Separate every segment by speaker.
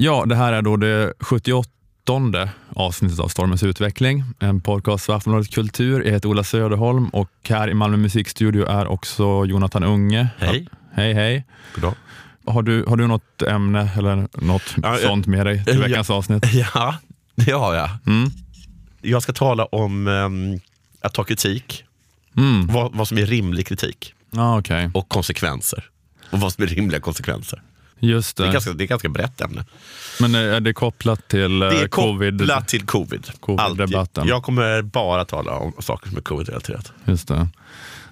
Speaker 1: Ja, det här är då det 78 avsnittet av Stormens utveckling, en podcast för Aftonbladet Kultur. Jag heter Ola Söderholm och här i Malmö musikstudio är också Jonathan Unge.
Speaker 2: Hej.
Speaker 1: Hej, hej.
Speaker 2: Goddag.
Speaker 1: Har du, har du något ämne eller något
Speaker 2: Ja,
Speaker 1: sånt med dig till
Speaker 2: Ja.
Speaker 1: veckans avsnitt?
Speaker 2: Ja, det har jag.
Speaker 1: Mm.
Speaker 2: Jag ska tala om ehm, att ta kritik,
Speaker 1: Mm.
Speaker 2: vad, vad som är rimlig kritik
Speaker 1: Ja, okej.
Speaker 2: och konsekvenser. Och vad som är rimliga konsekvenser.
Speaker 1: Just
Speaker 2: Det är
Speaker 1: det.
Speaker 2: ganska, det är ett ganska brett ämne.
Speaker 1: Men är det kopplat till eh,
Speaker 2: Det är
Speaker 1: covid?
Speaker 2: kopplat till covid. Alltid. Jag kommer bara tala om saker som är covid-relaterat.
Speaker 1: Just det.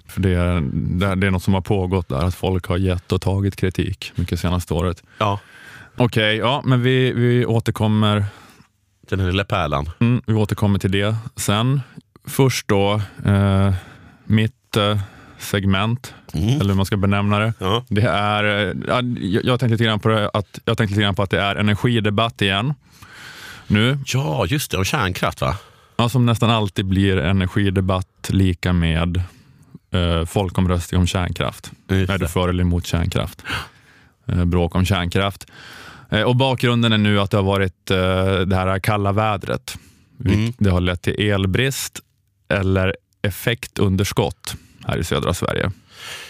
Speaker 1: För det är, det, är- är något som har pågått där, att folk har gett och tagit kritik mycket senaste året.
Speaker 2: Ja,
Speaker 1: Okej, ja, men vi, vi, återkommer,
Speaker 2: den lilla pärlan.
Speaker 1: mm, vi återkommer till det sen. Först då, eh, mitt eh, segment,
Speaker 2: Mm.
Speaker 1: eller hur man ska benämna det.
Speaker 2: Ja.
Speaker 1: Det är, eh, ja, jag, jag tänkte lite grann på det, att, jag tänkte lite grann på att det är energidebatt igen. Nu,
Speaker 2: ja, just det. Om kärnkraft va?
Speaker 1: ja, som nästan alltid blir energidebatt lika med eh, folkomröstning om kärnkraft.
Speaker 2: Just
Speaker 1: Är du för eller emot kärnkraft? Eh, bråk om kärnkraft. Eh, och bakgrunden är nu att det har varit eh, det här kalla vädret.
Speaker 2: Mm.
Speaker 1: Det har lett till elbrist eller effektunderskott här i södra Sverige.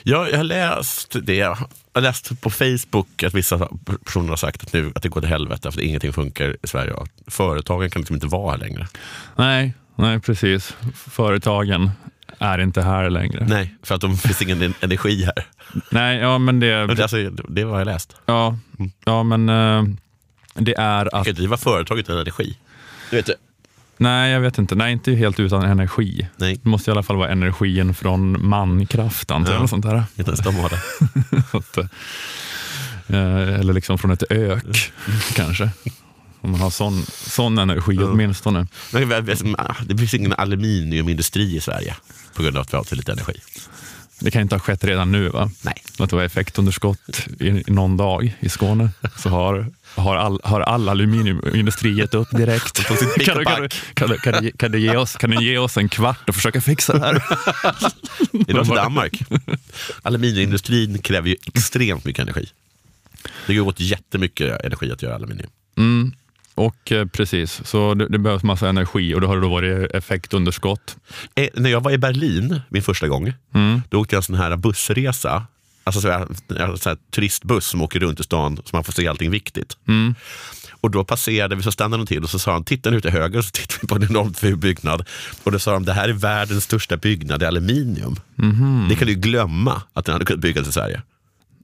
Speaker 2: Ja, jag har läst det. Jag har läst på Facebook att vissa personer har sagt att, nu, att det går till helvete för att ingenting funkar i Sverige. Företagen kan liksom inte vara här längre.
Speaker 1: Nej, nej precis. Företagen är inte här längre. Nej,
Speaker 2: Nej, för att det finns ingen en- energi här.
Speaker 1: ja men det,
Speaker 2: alltså, det vad jag läst.
Speaker 1: ja, ja men eh, det är att,
Speaker 2: kan inte driva företag utan energi. Du vet,
Speaker 1: nej jag vet inte, nej inte helt utan energi.
Speaker 2: nej,
Speaker 1: Det måste i alla fall vara energin från mankraft antar jag.
Speaker 2: Ja.
Speaker 1: Sånt där.
Speaker 2: inte ens de har det.
Speaker 1: Att, eh, eller liksom från ett ök kanske. Om man har sån, sån energi åtminstone.
Speaker 2: Men vet, ah, Det finns ingen aluminiumindustri i Sverige på grund av att vi har så lite energi.
Speaker 1: Det kan inte ha skett redan nu va?
Speaker 2: Nej.
Speaker 1: Att det var effektunderskott i, någon dag i Skåne. Så har, har, all, har all aluminiumindustri gett upp direkt. Kan, du- kan, du-
Speaker 2: pack.
Speaker 1: kan, du- kan, du ge- kan, du ge oss, kan du ge oss en kvart och försöka fixa det här?
Speaker 2: Det är som Danmark. Aluminiumindustrin kräver ju extremt mycket energi. Det går åt jättemycket energi att göra aluminium.
Speaker 1: Mm. Och eh, precis, så det, det behövs massa energi och då har det då varit effektunderskott.
Speaker 2: Eh, när jag var i Berlin min första gång,
Speaker 1: Mm.
Speaker 2: då åkte jag en sån här bussresa. Alltså så här, sån här turistbuss som åker runt i stan så man får se allting viktigt.
Speaker 1: Mm.
Speaker 2: Och då passerade vi, så stannade de till och så sa han, titta nu till höger, och så tittade vi på en enormt ful byggnad. Och då sa de, det här är världens största byggnad i aluminium. Det kan du glömma att den hade kunnat byggas i Sverige.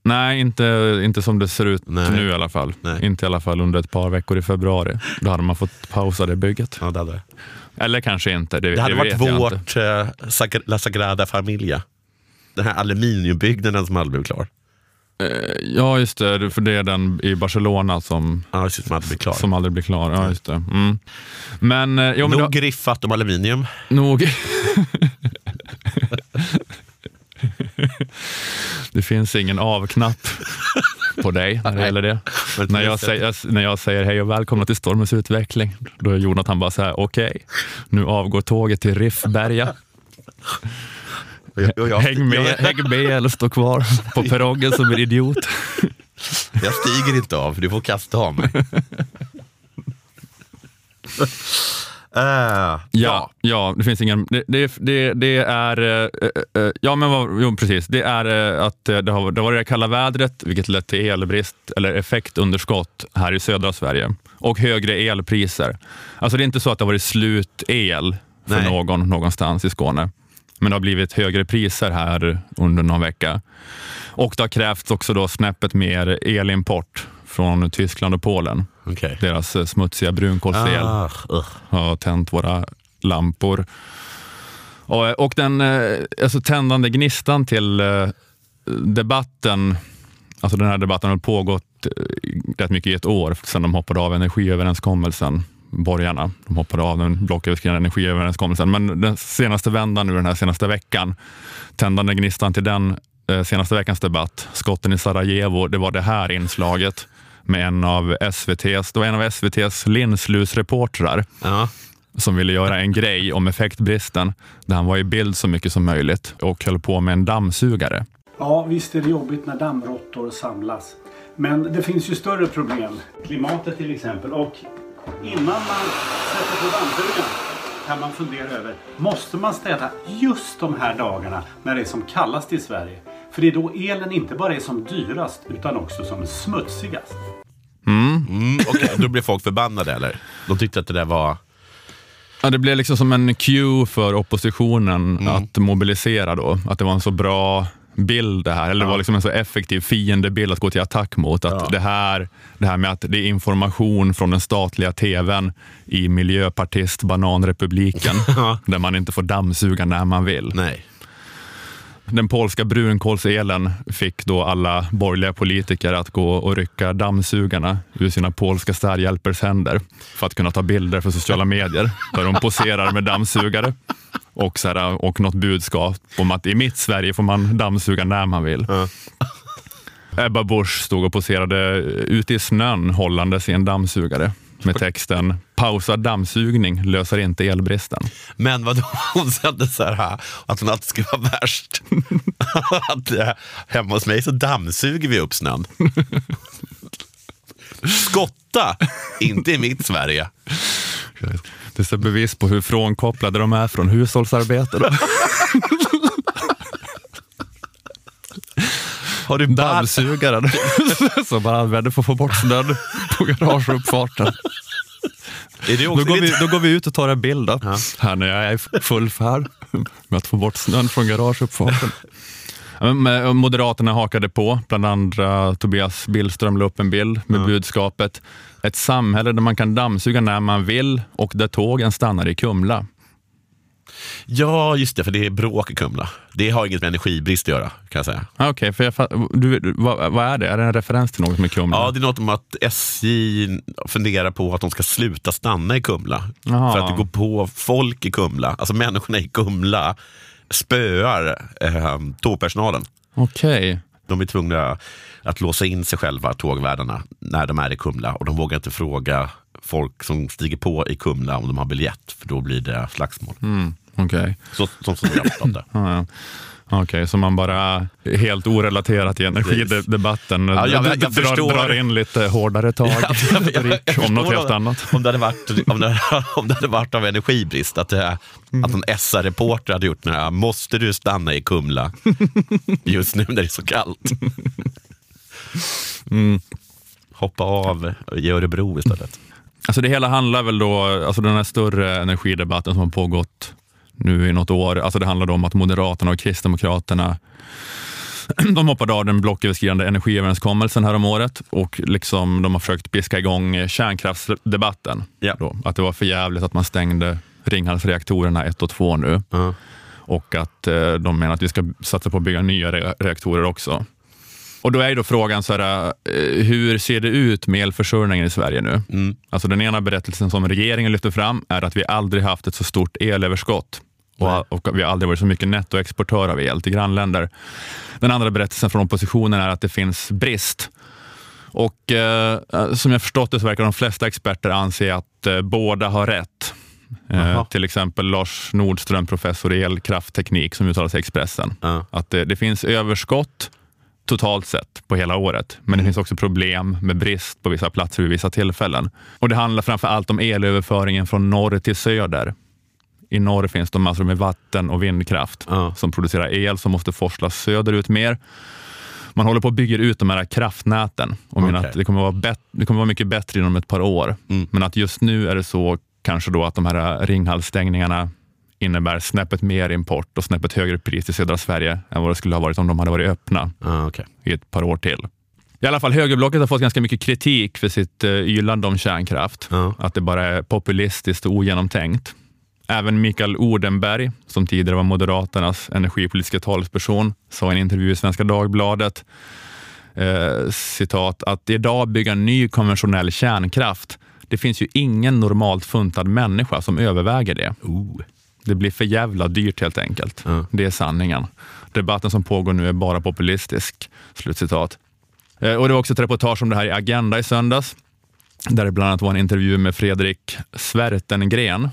Speaker 1: Nej, inte, inte som det ser ut
Speaker 2: Nej.
Speaker 1: nu i alla fall.
Speaker 2: Nej.
Speaker 1: Inte i alla fall under ett par veckor i februari. Då hade man fått pausa det bygget.
Speaker 2: Ja, det, hade.
Speaker 1: Eller kanske inte, det,
Speaker 2: det hade
Speaker 1: det
Speaker 2: varit vårt eh, Sag- La Sagrada Familia. Den här aluminiumbyggnaden som aldrig blev klar.
Speaker 1: Ja, just det. För det är den i Barcelona som,
Speaker 2: Ja, precis, som aldrig blev klar.
Speaker 1: som aldrig blir klar. Ja, just det. Mm. Men, eh, jo, men
Speaker 2: Nog
Speaker 1: då,
Speaker 2: griffat om aluminium.
Speaker 1: nog... det finns ingen avknapp på dig när det gäller det. När jag, säger, när jag säger hej och välkomna till Stormens utveckling, då är Jonathan bara så här, okej, nu avgår tåget till Riffberga.
Speaker 2: Jag, jag,
Speaker 1: Häng med,
Speaker 2: Jag,
Speaker 1: häng med eller stå kvar på perrongen som en idiot.
Speaker 2: jag stiger inte av, du får kasta av mig. Eh,
Speaker 1: Ja, ja, det finns ingen... Det, det, det, det är... eh, ja, men vad, jo, precis. Det är eh, att det har, det har varit det kalla vädret, vilket lett till elbrist eller effektunderskott här i södra Sverige och högre elpriser. Alltså det är inte så att det har varit slut el för
Speaker 2: Nej.
Speaker 1: någon någonstans i Skåne, men det har blivit högre priser här under någon vecka. Och det har krävts också då snäppet mer elimport från Tyskland och Polen.
Speaker 2: Okej.
Speaker 1: Deras eh, smutsiga brunkolsel
Speaker 2: Ah, ugh.
Speaker 1: har tänt våra lampor. Och, och den eh, alltså tändande gnistan till eh, debatten, alltså den här debatten har pågått eh, rätt mycket i ett år sedan de hoppade av energiöverenskommelsen, borgarna. De hoppade av den blocköverskridande energiöverenskommelsen. Men den senaste vändan nu, den här senaste veckan, tändande gnistan till den eh, senaste veckans debatt, skotten i Sarajevo, det var det här inslaget med en av SVTs, det var en av SVTs linslusreportrar
Speaker 2: Ja.
Speaker 1: som ville göra en grej om effektbristen där han var i bild så mycket som möjligt och höll på med en dammsugare.
Speaker 3: Ja, visst är det jobbigt när dammråttor samlas. Men det finns ju större problem. Klimatet till exempel. Och innan man sätter på dammsugaren kan man fundera över, måste man städa just de här dagarna när det är som kallast i Sverige? För det är då elen inte bara är som dyrast utan också som smutsigast.
Speaker 2: Mm, Okej, då blev folk förbannade eller? De tyckte att det där var...
Speaker 1: Ja, det blev liksom som en cue för oppositionen att mobilisera då. Att det var en så bra bild det här, eller det var liksom en så effektiv fiendebild att gå till attack mot. Att
Speaker 2: Ja.
Speaker 1: det, här, det här med att det är information från den statliga tvn i miljöpartist bananrepubliken där man inte får dammsuga när man vill.
Speaker 2: Nej.
Speaker 1: Den polska brunkolselen fick då alla borgerliga politiker att gå och rycka dammsugarna ur sina polska städhjälpers händer för att kunna ta bilder för sociala medier där de poserar med dammsugare och, så här, och något budskap om att i mitt Sverige får man dammsuga när man vill. Ebba Busch stod och poserade ute i snön hållandes i en dammsugare med texten “Pausa dammsugning löser inte elbristen”.
Speaker 2: Men vad hon sa så här, att hon alltid skulle vara värst. att eh, hemma hos mig så dammsuger vi upp snön. Skotta! Inte i mitt Sverige.
Speaker 1: Det är bevis på hur frånkopplade de är från hushållsarbete.
Speaker 2: Har du bara...
Speaker 1: Dammsugare som man använder för att få bort snön på garageuppfarten. Då går, vi, då går vi ut och tar en bild då. här när jag är i full färd med att få bort snön från garageuppfarten. Ja, Moderaterna hakade på, bland andra Tobias Billström la upp en bild med budskapet ett samhälle där man kan dammsuga när man vill och där tågen stannar i Kumla.
Speaker 2: Ja, just det, för det är bråk i Kumla. Det har inget med energibrist att göra, kan jag säga.
Speaker 1: Ah, Okej, för jag, fatt- du, du- vad, vad är det? Är det en referens till något med Kumla?
Speaker 2: Ja, det är något om att SJ funderar på att de ska sluta stanna i Kumla.
Speaker 1: Jaha.
Speaker 2: För att det går på folk i Kumla, alltså människorna i Kumla spöar eh, tågpersonalen.
Speaker 1: Okej.
Speaker 2: De är tvungna att låsa in sig själva, tågvärdarna, när de är i Kumla. Och de vågar inte fråga folk som stiger på i Kumla om de har biljett, för då blir det slagsmål.
Speaker 1: Mm, Okej.
Speaker 2: Så, som som jag förstått det.
Speaker 1: Ja, ja. Okej, så man bara helt orelaterat i energidebatten
Speaker 2: Ja, jag- jag
Speaker 1: drar,
Speaker 2: förstår.
Speaker 1: drar in lite hårdare tag Rick, om något helt annat.
Speaker 2: Om det hade varit, om det, om det hade varit av energibrist, att, det, att någon SR-reporter hade gjort den här, måste du stanna i Kumla just nu när det är så kallt? Hoppa av i Örebro istället.
Speaker 1: Alltså det hela handlar väl då, alltså den här större energidebatten som har pågått nu i något år, alltså det handlar då om att Moderaterna och Kristdemokraterna de hoppade av den blocköverskridande energiöverenskommelsen här om året och liksom de har försökt piska igång kärnkraftsdebatten.
Speaker 2: Ja.
Speaker 1: Då, att det var för jävligt att man stängde Ringhalsreaktorerna 1 och 2 nu
Speaker 2: Ja.
Speaker 1: och att eh, de menar att vi ska satsa på att bygga nya re- reaktorer också. Och då är ju då frågan, så här, eh, hur ser det ut med elförsörjningen i Sverige nu?
Speaker 2: Mm.
Speaker 1: Alltså den ena berättelsen som regeringen lyfter fram är att vi aldrig haft ett så stort elöverskott och, och vi har aldrig varit så mycket nettoexportör av el till grannländer. Den andra berättelsen från oppositionen är att det finns brist. Och eh, som jag förstått det så verkar de flesta experter anse att eh, båda har rätt. Eh, till exempel Lars Nordström, professor i elkraftteknik, som uttalar sig i Expressen.
Speaker 2: Ja.
Speaker 1: Att det, det finns överskott totalt sett på hela året. Men det finns också problem med brist på vissa platser vid vissa tillfällen. Och Det handlar framför allt om elöverföringen från norr till söder. I norr finns det massor med vatten och vindkraft
Speaker 2: Ja.
Speaker 1: som producerar el som måste forslas söderut mer. Man håller på att bygga ut de här kraftnäten och menar att det kommer, vara bet- det kommer vara mycket bättre inom ett par år.
Speaker 2: Mm.
Speaker 1: Men att just nu är det så kanske då att de här Ringhalsstängningarna innebär snäppet mer import och snäppet högre pris i södra Sverige än vad det skulle ha varit om de hade varit öppna
Speaker 2: Ja, okej.
Speaker 1: i ett par år till. I alla fall högerblocket har fått ganska mycket kritik för sitt uh, ylande om kärnkraft.
Speaker 2: Ja.
Speaker 1: Att det bara är populistiskt och ogenomtänkt. Även Mikael Odenberg, som tidigare var Moderaternas energipolitiska talesperson, sa i en intervju i Svenska Dagbladet eh, citat, att idag bygga ny konventionell kärnkraft, det finns ju ingen normalt funtad människa som överväger det.
Speaker 2: Oh.
Speaker 1: Det blir för jävla dyrt helt enkelt.
Speaker 2: Ja.
Speaker 1: Det är sanningen. Debatten som pågår nu är bara populistisk. Slutcitat. Eh, Och det var också ett reportage om det här i Agenda i söndags, där det bland annat var en intervju med Fredrik Svertengren,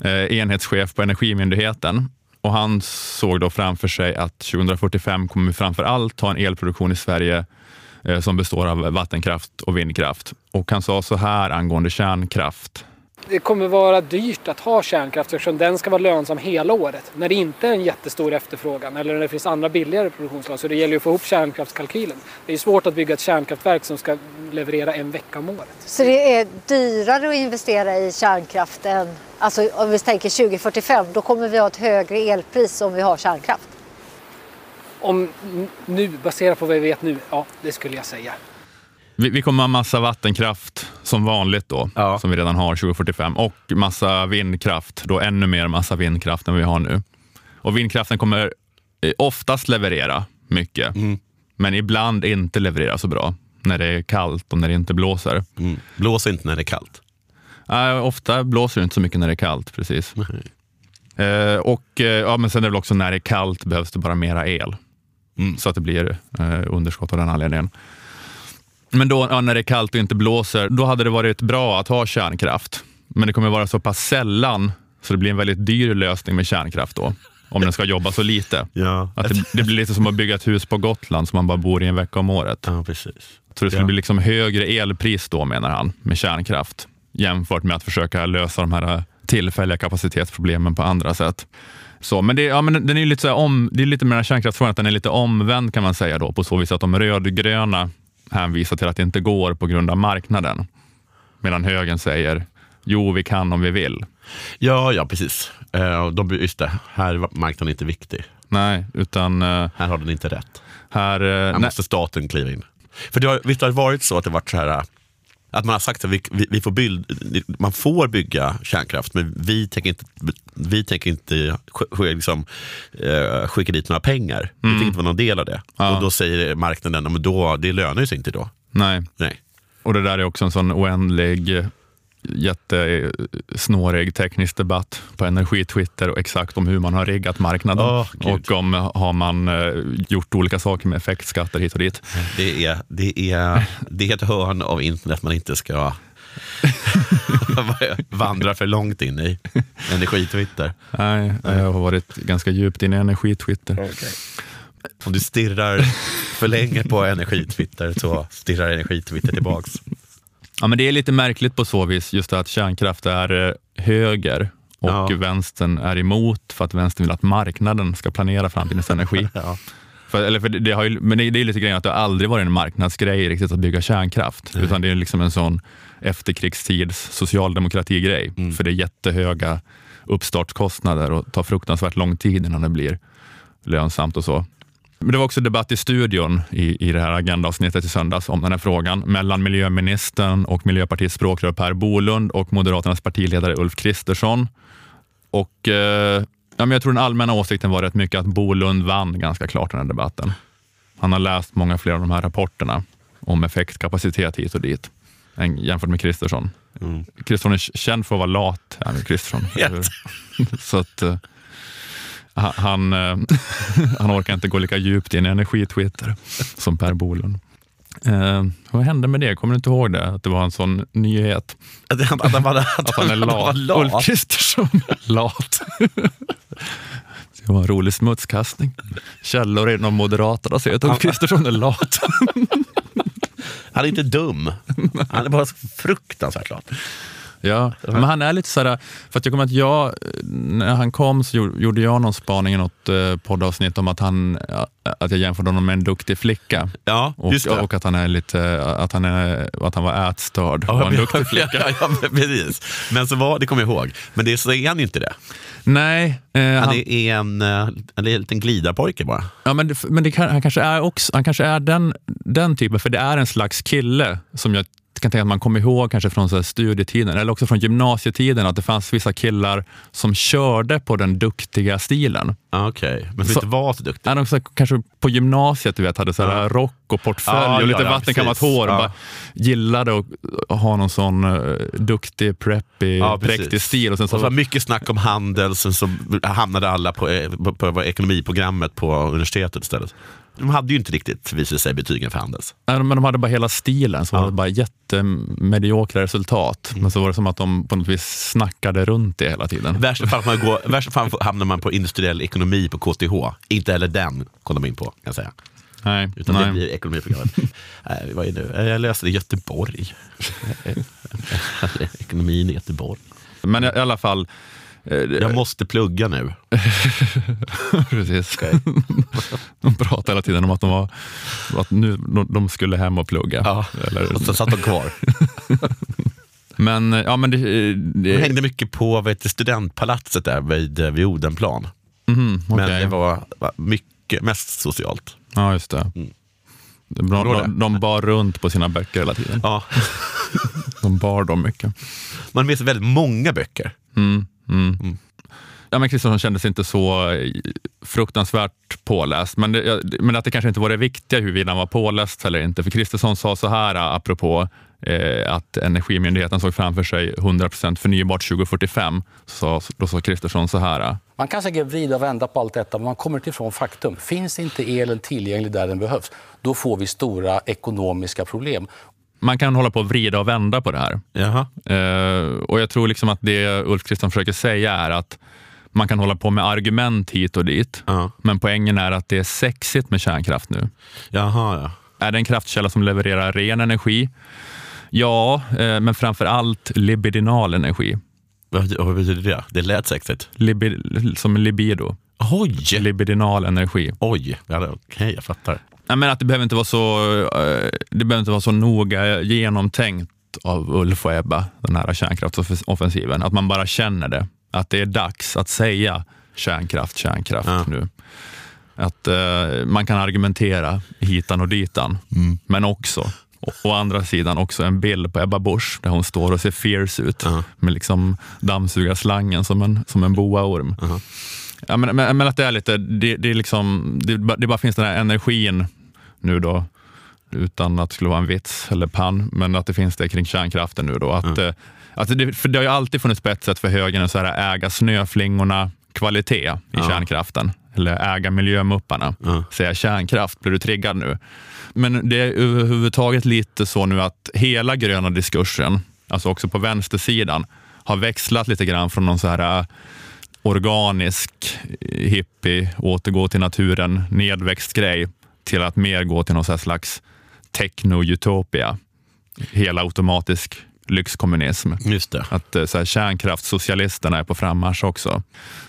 Speaker 1: eh, enhetschef på Energimyndigheten. Och han såg då framför sig att 2045 kommer vi framför allt ha en elproduktion i Sverige eh, som består av vattenkraft och vindkraft. Och han sa så här angående kärnkraft.
Speaker 4: Det kommer vara dyrt att ha kärnkraft eftersom den ska vara lönsam hela året. När det inte är en jättestor efterfrågan eller när det finns andra billigare produktionsslag. Så det gäller ju att få ihop kärnkraftskalkylen. Det är svårt att bygga ett kärnkraftverk som ska leverera en vecka om året.
Speaker 5: Så det är dyrare att investera i kärnkraft än, alltså om vi tänker 2045, då kommer vi ha ett högre elpris om vi har kärnkraft.
Speaker 4: Om nu, baserat på vad vi vet nu, ja det skulle jag säga.
Speaker 1: Vi, vi kommer ha massa vattenkraft som vanligt då,
Speaker 2: Ja.
Speaker 1: som vi redan har 2045 och massa vindkraft, då ännu mer massa vindkraft än vi har nu. Och vindkraften kommer eh, oftast leverera mycket, men ibland inte leverera så bra när det är kallt och när det inte blåser.
Speaker 2: Mm. Blås inte när det är kallt.
Speaker 1: Äh, ofta blåser det inte så mycket när det är kallt, precis. Eh, och eh, ja, men sen är det väl också när det är kallt behövs det bara mera el.
Speaker 2: Mm.
Speaker 1: Så att det blir underskott av den anledningen. Men då ja, när det är kallt och inte blåser, då hade det varit bra att ha kärnkraft. Men det kommer vara så pass sällan så det blir en väldigt dyr lösning med kärnkraft då. Om den ska jobba så lite.
Speaker 2: Ja,
Speaker 1: Att det, det blir lite som att bygga ett hus på Gotland som man bara bor i en vecka om året.
Speaker 2: ja precis.
Speaker 1: Så det skulle
Speaker 2: Ja.
Speaker 1: bli liksom högre elpris då menar han med kärnkraft jämfört med att försöka lösa de här tillfälliga kapacitetsproblemen på andra sätt. Så, men det, ja, men den är lite så om, det är lite med den här kärnkraftsfrågan att den är lite omvänd kan man säga då på så vis att de rödgröna hänvisar till att det inte går på grund av marknaden. Medan högern säger jo, vi kan om vi vill.
Speaker 2: Ja, ja precis. Eh, de, just det, här är marknaden inte viktig.
Speaker 1: Nej, utan eh,
Speaker 2: Här har den inte rätt.
Speaker 1: här... eh,
Speaker 2: Här måste staten kliva in. För det har, visst har det varit så att det varit så här att man har sagt att vi, vi, vi får byld, man får bygga kärnkraft men vi tänker inte, vi tänker inte liksom, eh, skicka dit några pengar. Vi tänker inte vara någon del av det.
Speaker 1: Ja.
Speaker 2: Och då säger marknaden att då, det lönar sig inte då.
Speaker 1: nej.
Speaker 2: Nej.
Speaker 1: Och det där är också en sån oändlig, jättesnårig teknisk debatt på energi-Twitter och exakt om hur man har riggat marknaden.
Speaker 2: Gud.
Speaker 1: och om har man eh, gjort olika saker med effektskatter hit och dit.
Speaker 2: Det är, det, är, det är ett hörn av internet man inte ska vandra för långt in i. Energitwitter.
Speaker 1: Nej, jag har varit ganska djupt inne i energi-Twitter.
Speaker 2: Om du stirrar för länge på energitwitter så stirrar energitwitter tillbaks.
Speaker 1: Ja, men det är lite märkligt på så vis, just att kärnkraft är eh, höger och
Speaker 2: Ja.
Speaker 1: vänstern är emot för att vänstern vill att marknaden ska planera framtidens energi.
Speaker 2: Ja.
Speaker 1: För, eller för det, har ju, men det, det är lite grejen att det har aldrig varit en marknadsgrej riktigt att bygga kärnkraft. Utan det är liksom en sån efterkrigstids socialdemokratigrej.
Speaker 2: Mm.
Speaker 1: För det är jättehöga uppstartskostnader och tar fruktansvärt lång tid innan det blir lönsamt och så. Men det var också debatt i studion i, i det här agendaavsnittet i söndags om den här frågan mellan miljöministern och Miljöpartiets språkrör Per Bolund och Moderaternas partiledare Ulf Kristersson. Och eh, ja, men jag tror den allmänna åsikten var rätt mycket att Bolund vann ganska klart den här debatten. Han har läst många fler av de här rapporterna om effektkapacitet hit och dit än, jämfört med Kristersson.
Speaker 2: Mm.
Speaker 1: Kristersson är känd för att vara lat. Kristersson. Så att eh, han, eh, han orkar inte gå lika djupt in i energi-Twitter som Per Bolund. Eh, vad hände med det? Kommer du inte ihåg det? Att det var en sån nyhet?
Speaker 2: Att, att, att, han att,
Speaker 1: Att han är
Speaker 2: var
Speaker 1: lat. Ulf Kristersson är lat. Det var en rolig smutskastning. Källor inom Moderaterna säger att Ulf Kristersson är lat.
Speaker 2: Han är inte dum. Han är bara så fruktansvärt lat.
Speaker 1: Ja, men han är lite såhär, för att jag kommer att jag, när han kom så gjorde- jag någon spaning i något eh, poddavsnitt om att, han, att jag jämförde honom med en duktig flicka.
Speaker 2: Ja,
Speaker 1: Och, och att han är lite, att han, är, att han var ätstörd och en duktig flicka.
Speaker 2: Ja, ja, precis. Men så var, det kommer jag ihåg. Men det, så är han inte det.
Speaker 1: Nej, eh,
Speaker 2: Han
Speaker 1: han,
Speaker 2: är en, eh, en liten glidarpojke bara.
Speaker 1: ja, men, men det han kanske är, också, han kanske är den, den typen, för det är en slags kille som jag kan tänka att man kommer ihåg kanske från så här studietiden eller också från gymnasietiden att det fanns vissa killar som körde på den duktiga stilen.
Speaker 2: Ah, Okej, men som
Speaker 1: Så-
Speaker 2: inte var så duktig.
Speaker 1: Ja, så kanske på gymnasiet du vet, hade så här
Speaker 2: Ja.
Speaker 1: rock och portfölj
Speaker 2: Ja,
Speaker 1: och lite
Speaker 2: ja, ja,
Speaker 1: vattenkammat hår och
Speaker 2: Ja.
Speaker 1: bara gillade att ha någon sån uh, duktig, preppig,
Speaker 2: Ja,
Speaker 1: präktig stil. Och sen
Speaker 2: Och så
Speaker 1: så,
Speaker 2: var mycket snack om handel, sen så hamnade alla på, eh, på, på ekonomiprogrammet på universitetet istället. De hade ju inte riktigt, visade sig, betygen för Handels.
Speaker 1: Nej, men de hade bara hela stilen, så
Speaker 2: Ja.
Speaker 1: var det bara jättemediokra resultat.
Speaker 2: Mm.
Speaker 1: Men så var det som att de på något vis snackade runt det hela tiden.
Speaker 2: Värsta fall, man går, i värsta fall hamnar man på industriell ekonomi på KTH. Inte heller den kom de in på, kan jag säga.
Speaker 1: Nej,
Speaker 2: Utan det
Speaker 1: nej.
Speaker 2: blir ekonomiprogrammet. Nej, vad är det? Jag läste det i Göteborg. Ekonomin i Göteborg.
Speaker 1: Men i alla fall,
Speaker 2: Jag måste plugga nu.
Speaker 1: precis. de pratade hela tiden om att de, var, att nu, de, de skulle hem och plugga.
Speaker 2: Ja,
Speaker 1: Eller,
Speaker 2: och så satt de kvar.
Speaker 1: men, eh, ja, men det,
Speaker 2: De
Speaker 1: det,
Speaker 2: hängde mycket på vet, studentpalatset där vid, eh, vid Odenplan.
Speaker 1: Mhm,
Speaker 2: Men
Speaker 1: okej.
Speaker 2: det var, var mycket, mest socialt.
Speaker 1: Ja, just det.
Speaker 2: Mm.
Speaker 1: De, de, de bar runt på sina böcker hela tiden.
Speaker 2: Ja.
Speaker 1: De bar dem mycket.
Speaker 2: Man sig väldigt många böcker.
Speaker 1: Mm, mm.
Speaker 2: Mm.
Speaker 1: Ja, men Kristersson kändes inte så eh, fruktansvärt påläst, men, det, men att det kanske inte var det viktiga huruvida han var påläst eller inte. För Kristersson sa så här, apropå eh, att Energimyndigheten såg framför sig 100% förnybart 2045. Så, då sa Kristersson så här.
Speaker 6: Man kan säkert vrida och vända på allt detta, men man kommer inte ifrån faktum. Finns inte elen tillgänglig där den behövs, då får vi stora ekonomiska problem.
Speaker 1: Man kan hålla på och vrida och vända på det här. Eh, och jag tror liksom att det Ulf Kristersson försöker säga är att man kan hålla på med argument hit och dit.
Speaker 2: Ja.
Speaker 1: Men poängen är att det är sexigt med kärnkraft nu.
Speaker 2: Jaha, ja.
Speaker 1: Är det en kraftkälla som levererar ren energi? Ja, eh, men framför allt libidinal energi.
Speaker 2: Vad, vad betyder det? Det lät sexigt.
Speaker 1: Libi, som libido.
Speaker 2: Oj!
Speaker 1: Libidinal energi.
Speaker 2: Oj, ja, okej jag fattar.
Speaker 1: Jag menar att det behöver inte vara så, eh, det behöver inte vara så noga genomtänkt av Ulf och Ebba, den här kärnkraftsoffensiven. Att man bara känner det. Att det är dags att säga kärnkraft, kärnkraft
Speaker 2: Ja.
Speaker 1: nu. Att eh, man kan argumentera hitan och ditan, men också å, andra sidan också en bild på Ebba Busch där hon står och ser fierce ut
Speaker 2: Ja.
Speaker 1: med liksom dammsugarslangen som en, som en boaorm.
Speaker 2: Ja.
Speaker 1: Ja, men, men, men att det är lite, det, det, är liksom, det, det bara finns den här energin nu då, utan att det skulle vara en vits eller pann, men att det finns det kring kärnkraften nu då. Att, eh, att det, för det har ju alltid funnits på ett sätt för högern att så här äga snöflingorna kvalitet i
Speaker 2: Ja.
Speaker 1: kärnkraften. Eller äga miljömupparna.
Speaker 2: Ja.
Speaker 1: Säga kärnkraft, blir du triggad nu? Men det är överhuvudtaget lite så nu att hela gröna diskursen, alltså också på vänstersidan, har växlat lite grann från någon så här äh, organisk eh, hippie, återgå till naturen, nedväxtgrej till att mer gå till någon slags techno-utopia. Hela automatisk lyxkommunism.
Speaker 2: Just det.
Speaker 1: Att eh, så här, kärnkraftssocialisterna är på frammarsch också.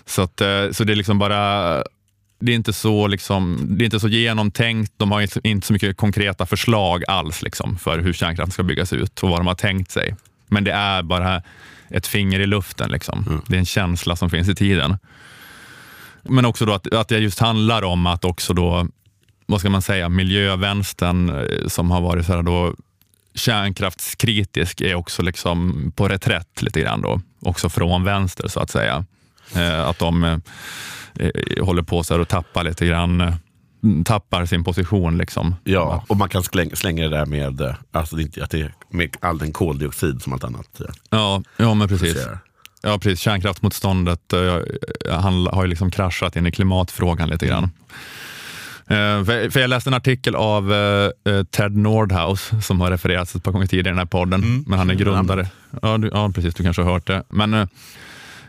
Speaker 1: Så, att, eh, så det är liksom bara det är inte så, liksom, det är inte så genomtänkt. De har inte- så mycket konkreta förslag alls liksom, för hur kärnkraften ska byggas ut och vad de har tänkt sig. Men det är bara ett finger i luften. Liksom. Det är en känsla som finns i tiden. Men också då att, att det just handlar om att också då, vad ska man säga, miljövänstern eh, som har varit så här då, kärnkraftskritisk är också liksom på reträtt lite grann då. Också från vänster så att säga. Eh, att de eh, håller på så här och tappar lite grann, tappar sin position liksom.
Speaker 2: Ja, och man kan slänga, det där med, alltså att det med all den koldioxid som allt annat.
Speaker 1: Ja, ja men precis. Ja, precis. Kärnkraftsmotståndet han har ju liksom kraschat in i klimatfrågan lite grann. Eh, för, jag läste en artikel av eh, eh, Ted Nordhaus som har refererats ett par gånger tidigare i den här podden. Men han är grundare. Ja, du, ja, precis. Du kanske har hört det. Men,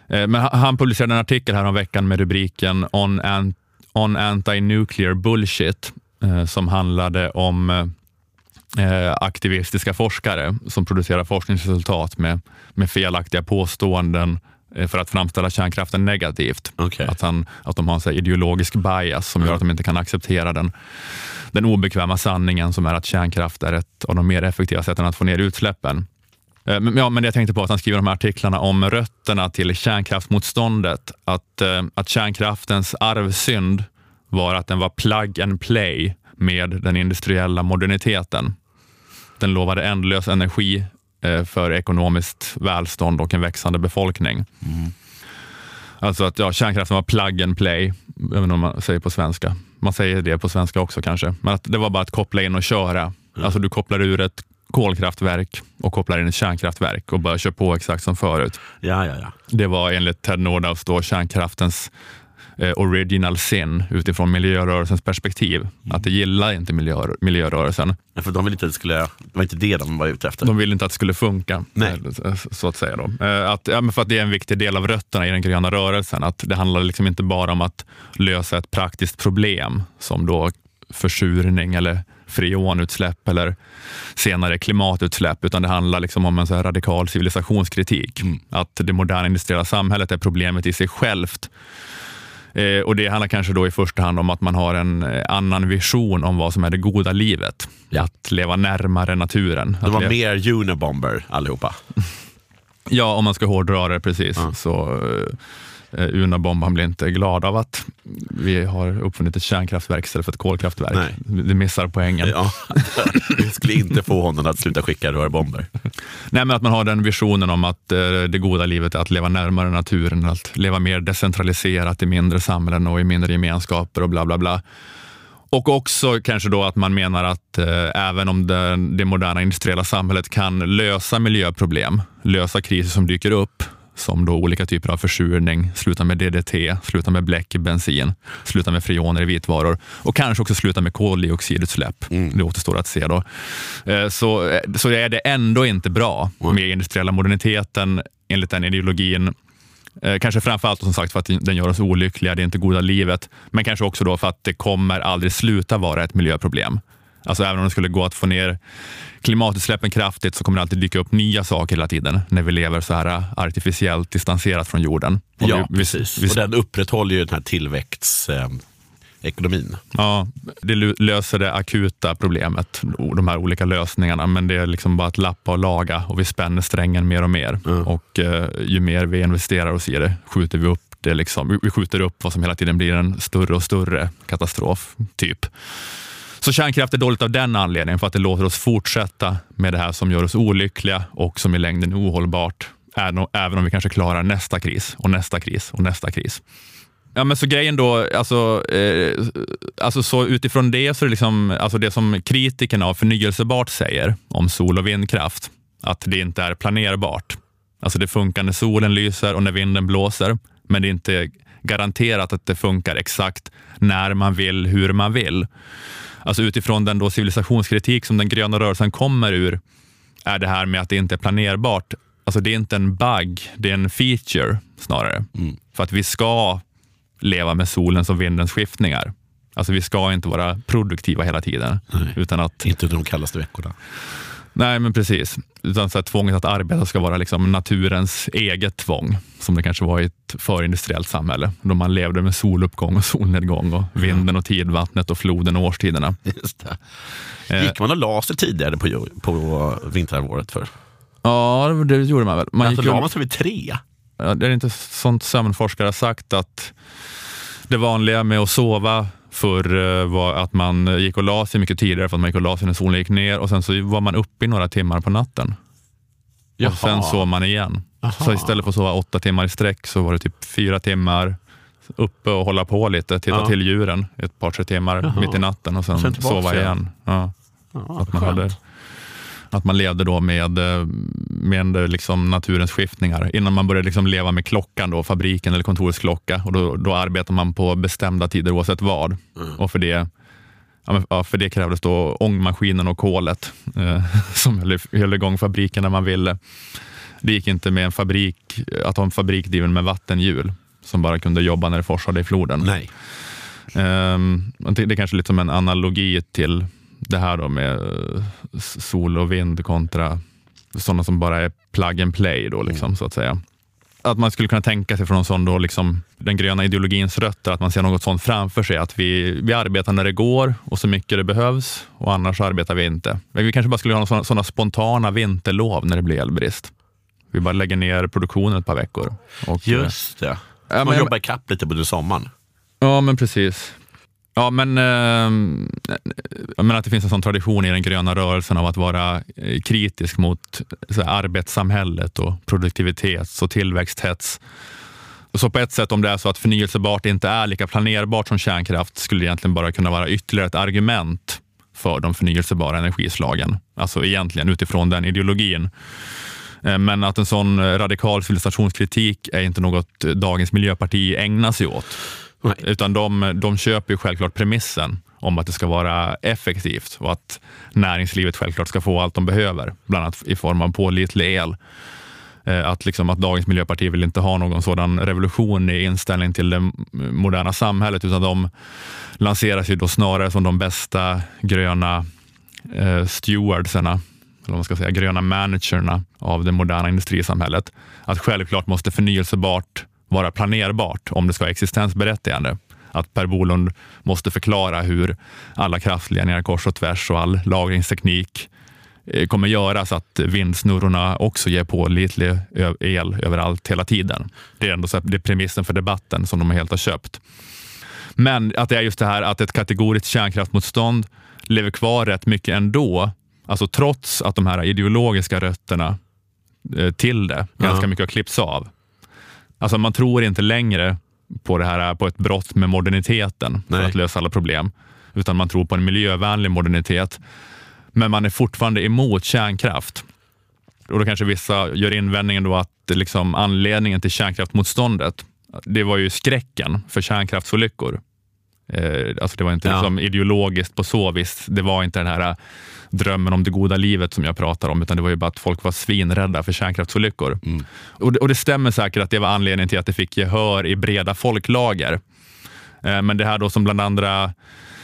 Speaker 1: men han- publicerade en artikel här om veckan med rubriken On, an, on Anti-Nuclear Bullshit som handlade om aktivistiska forskare som producerar forskningsresultat med, med felaktiga påståenden för att framställa kärnkraften negativt.
Speaker 2: Okej.
Speaker 1: Att, han, att de har en så här ideologisk bias som gör att de inte kan acceptera den, den obekväma sanningen som är att kärnkraft är ett av de mer effektiva sätten att få ner utsläppen. Eh, Men, ja, men jag tänkte på att han skriver de här artiklarna om rötterna till kärnkraftsmotståndet. Att, eh, att kärnkraftens arvsynd var att den var plug and play med den industriella moderniteten. Den lovade ändlös energi eh, för ekonomiskt välstånd och en växande befolkning. Alltså att ja, kärnkraften var plug and play, även om man säger på svenska. Man säger det på svenska också kanske. Men att det var bara att koppla in och köra. Alltså du kopplar ur ett kolkraftverk och kopplar in ett kärnkraftverk och bara kör på exakt som förut.
Speaker 2: Ja, ja, ja.
Speaker 1: Det var enligt Ted Nordhaus då kärnkraftens eh, original sin utifrån miljörörelsens perspektiv. Att det gillar inte miljö, miljörörelsen.
Speaker 2: Ja, För de ville inte att det skulle, det var inte det de var ute efter.
Speaker 1: De ville inte att det skulle funka,
Speaker 2: Nej.
Speaker 1: eh, så att säga. Då. Eh, Att, ja, men för att det är en viktig del av rötterna i den gröna rörelsen. Att det handlar liksom inte bara om att lösa ett praktiskt problem som då försurning eller freonutsläpp eller senare klimatutsläpp, utan det handlar liksom om en så radikal civilisationskritik. Att det moderna industriella samhället är problemet i sig självt. Eh, och Det handlar kanske då i första hand om att man har en eh, annan vision om vad som är det goda livet. Att leva närmare naturen.
Speaker 2: De var
Speaker 1: le-
Speaker 2: mer unibomber allihopa.
Speaker 1: Ja, om man ska hårdra det precis. Så eh, Unabomban blir inte glad av att vi har uppfunnit ett kärnkraftverk istället för ett kolkraftverk.
Speaker 2: Nej.
Speaker 1: Det missar poängen.
Speaker 2: Ja, vi skulle inte få honom att sluta skicka rörbomber.
Speaker 1: Nej, men att man har den visionen om att eh, det goda livet är att leva närmare naturen, att leva mer decentraliserat i mindre samhällen och i mindre gemenskaper och bla bla bla. Och också kanske då att man menar att eh, även om det, det moderna industriella samhället kan lösa miljöproblem, lösa kriser som dyker upp, som då olika typer av försurning, sluta med DDT, sluta med bläck i bensin, sluta med freoner i vitvaror och kanske också sluta med koldioxidutsläpp. Det återstår att se då. Eh, Så, eh, så är det ändå inte bra med industriella moderniteten enligt den ideologin. Eh, Kanske framförallt som sagt för att den gör oss olyckliga, det är inte goda livet, men kanske också då för att det kommer aldrig sluta vara ett miljöproblem. Alltså även om det skulle gå att få ner klimatutsläppen kraftigt så kommer det alltid dyka upp nya saker hela tiden när vi lever så här artificiellt distanserat från jorden. Och
Speaker 2: Ja,
Speaker 1: vi,
Speaker 2: precis.
Speaker 1: Vi,
Speaker 2: Och den upprätthåller ju den här tillväxtekonomin.
Speaker 1: Ja, det löser det akuta problemet, de här olika lösningarna, men det är liksom bara att lappa och laga och vi spänner strängen mer och mer. Och eh, ju mer vi investerar oss i det skjuter vi upp det. Liksom. Vi- Vi skjuter upp vad som hela tiden blir en större och större katastrof, typ. Så kärnkraft är dåligt av den anledningen, för att det låter oss fortsätta med det här som gör oss olyckliga och som i längden är ohållbart, även- om vi kanske klarar nästa kris och nästa kris och nästa kris. Ja, men så grejen då, alltså, eh, alltså så utifrån det så är det liksom, alltså det som kritikerna av förnyelsebart säger om sol och vindkraft, att det inte är planerbart. Alltså det funkar när solen lyser och när vinden blåser, men det är inte garanterat att det funkar exakt när man vill, hur man vill. Alltså utifrån den då civilisationskritik som den gröna rörelsen kommer ur, är det här med att det inte är planerbart, alltså det är inte en bug, det är en feature snarare. För att vi ska leva med solens och vindens skiftningar. Alltså vi ska inte vara produktiva hela tiden. Utan att,
Speaker 2: Inte de kallaste veckorna.
Speaker 1: Nej men precis. Utan så att tvånget att arbeta ska vara liksom naturens eget tvång. Som det kanske var i ett förindustriellt samhälle. Då man levde med soluppgång och solnedgång och vinden och tidvattnet och floden och årstiderna.
Speaker 2: Just det. Gick man och la sig tidigare på, på vinterhalvåret för?
Speaker 1: Ja, det gjorde man väl. Man
Speaker 2: Alltså,
Speaker 1: gick
Speaker 2: la man sig vid tre?
Speaker 1: Det är inte sånt sömnforskare har sagt att det vanliga med att sova förr eh, var att man gick och la sig mycket tidigare för att man gick och la sig när solen gick ner och sen så var man uppe i några timmar på natten. Och sen sov man igen. Så istället för att sova åtta timmar i sträck så var det typ fyra timmar uppe och hålla på lite, titta
Speaker 2: Ja.
Speaker 1: till djuren ett par, tre timmar
Speaker 2: Jaha.
Speaker 1: mitt i natten och sen,
Speaker 2: Sen
Speaker 1: sova
Speaker 2: igen.
Speaker 1: igen. Ja.
Speaker 2: Ja,
Speaker 1: Att man,
Speaker 2: skönt.
Speaker 1: hade, att man levde då med, eh, med liksom naturens skiftningar. Innan man började liksom leva med klockan, då, fabriken eller kontorets klocka. Och då, då arbetar man på bestämda tider oavsett vad. Och för det, ja, för det krävdes då ångmaskinen och kolet eh, som höll, höll igång fabriken när man ville. Det gick inte med en fabrik, att ha en fabrik driven med vattenhjul som bara kunde jobba när det forsade i floden.
Speaker 2: Nej.
Speaker 1: Ehm, det det är kanske lite som en analogi till det här då med eh, sol och vind kontra sådana som bara är plug and play då liksom, så att säga. Att man skulle kunna tänka sig från sån då, liksom, den gröna ideologins rötter, att man ser något sånt framför sig, att vi, vi arbetar när det går och så mycket det behövs och annars arbetar vi inte. Men vi kanske bara skulle ha sådana, spontana vinterlov när det blir elbrist. Vi bara lägger ner produktionen ett par veckor. Och,
Speaker 2: Just det.
Speaker 1: Ja,
Speaker 2: man
Speaker 1: men-
Speaker 2: jobbar ikapp lite under sommaren.
Speaker 1: Ja, men precis. Ja, men, eh, jag menar att det finns en sån tradition i den gröna rörelsen av att vara eh, kritisk mot så här, arbetssamhället och produktivitets och tillväxthets. Så på ett sätt, om det är så att förnyelsebart inte är lika planerbart som kärnkraft, skulle det egentligen bara kunna vara ytterligare ett argument för de förnyelsebara energislagen. Alltså egentligen utifrån den ideologin. Eh, men att en sån radikal civilisationskritik är inte något eh, dagens miljöparti ägnar sig åt.
Speaker 2: Nej.
Speaker 1: Utan de, de köper ju självklart premissen om att det ska vara effektivt och att näringslivet självklart ska få allt de behöver, bland annat i form av pålitlig el. Eh, att, liksom, att dagens miljöparti vill inte ha någon sådan revolution i inställning till det moderna samhället, utan de lanseras ju då snarare som de bästa gröna eh, stewardsarna, eller vad man ska säga, gröna managerna av det moderna industrisamhället. Att självklart måste förnyelsebart vara planerbart om det ska ha existensberättigande. Att Per Bolund måste förklara hur alla kraftledningar kors och tvärs och all lagringsteknik eh, kommer göra så att vindsnurrorna också ger pålitlig el överallt hela tiden. Det är ändå så det är premissen för debatten som de helt har köpt. Men att det är just det här att ett kategoriskt kärnkraftmotstånd lever kvar rätt mycket ändå. Alltså trots att de här ideologiska rötterna eh, till det ganska mycket har klippts av. Alltså man tror inte längre på det här på ett brott med moderniteten för
Speaker 2: Nej.
Speaker 1: att lösa alla problem, utan man tror på en miljövänlig modernitet. Men man är fortfarande emot kärnkraft. Och då kanske vissa gör invändningen då att liksom anledningen till kärnkraftmotståndet, det var ju skräcken för kärnkraftsolyckor. Eh, alltså det var inte
Speaker 2: Ja.
Speaker 1: liksom ideologiskt på så vis. Det var inte den här drömmen om det goda livet som jag pratar om, utan det var ju bara att folk var svinrädda för kärnkraftsolyckor. Och, det, och det stämmer säkert att det var anledningen till att det fick gehör i breda folklager. Eh, Men det här då som bland andra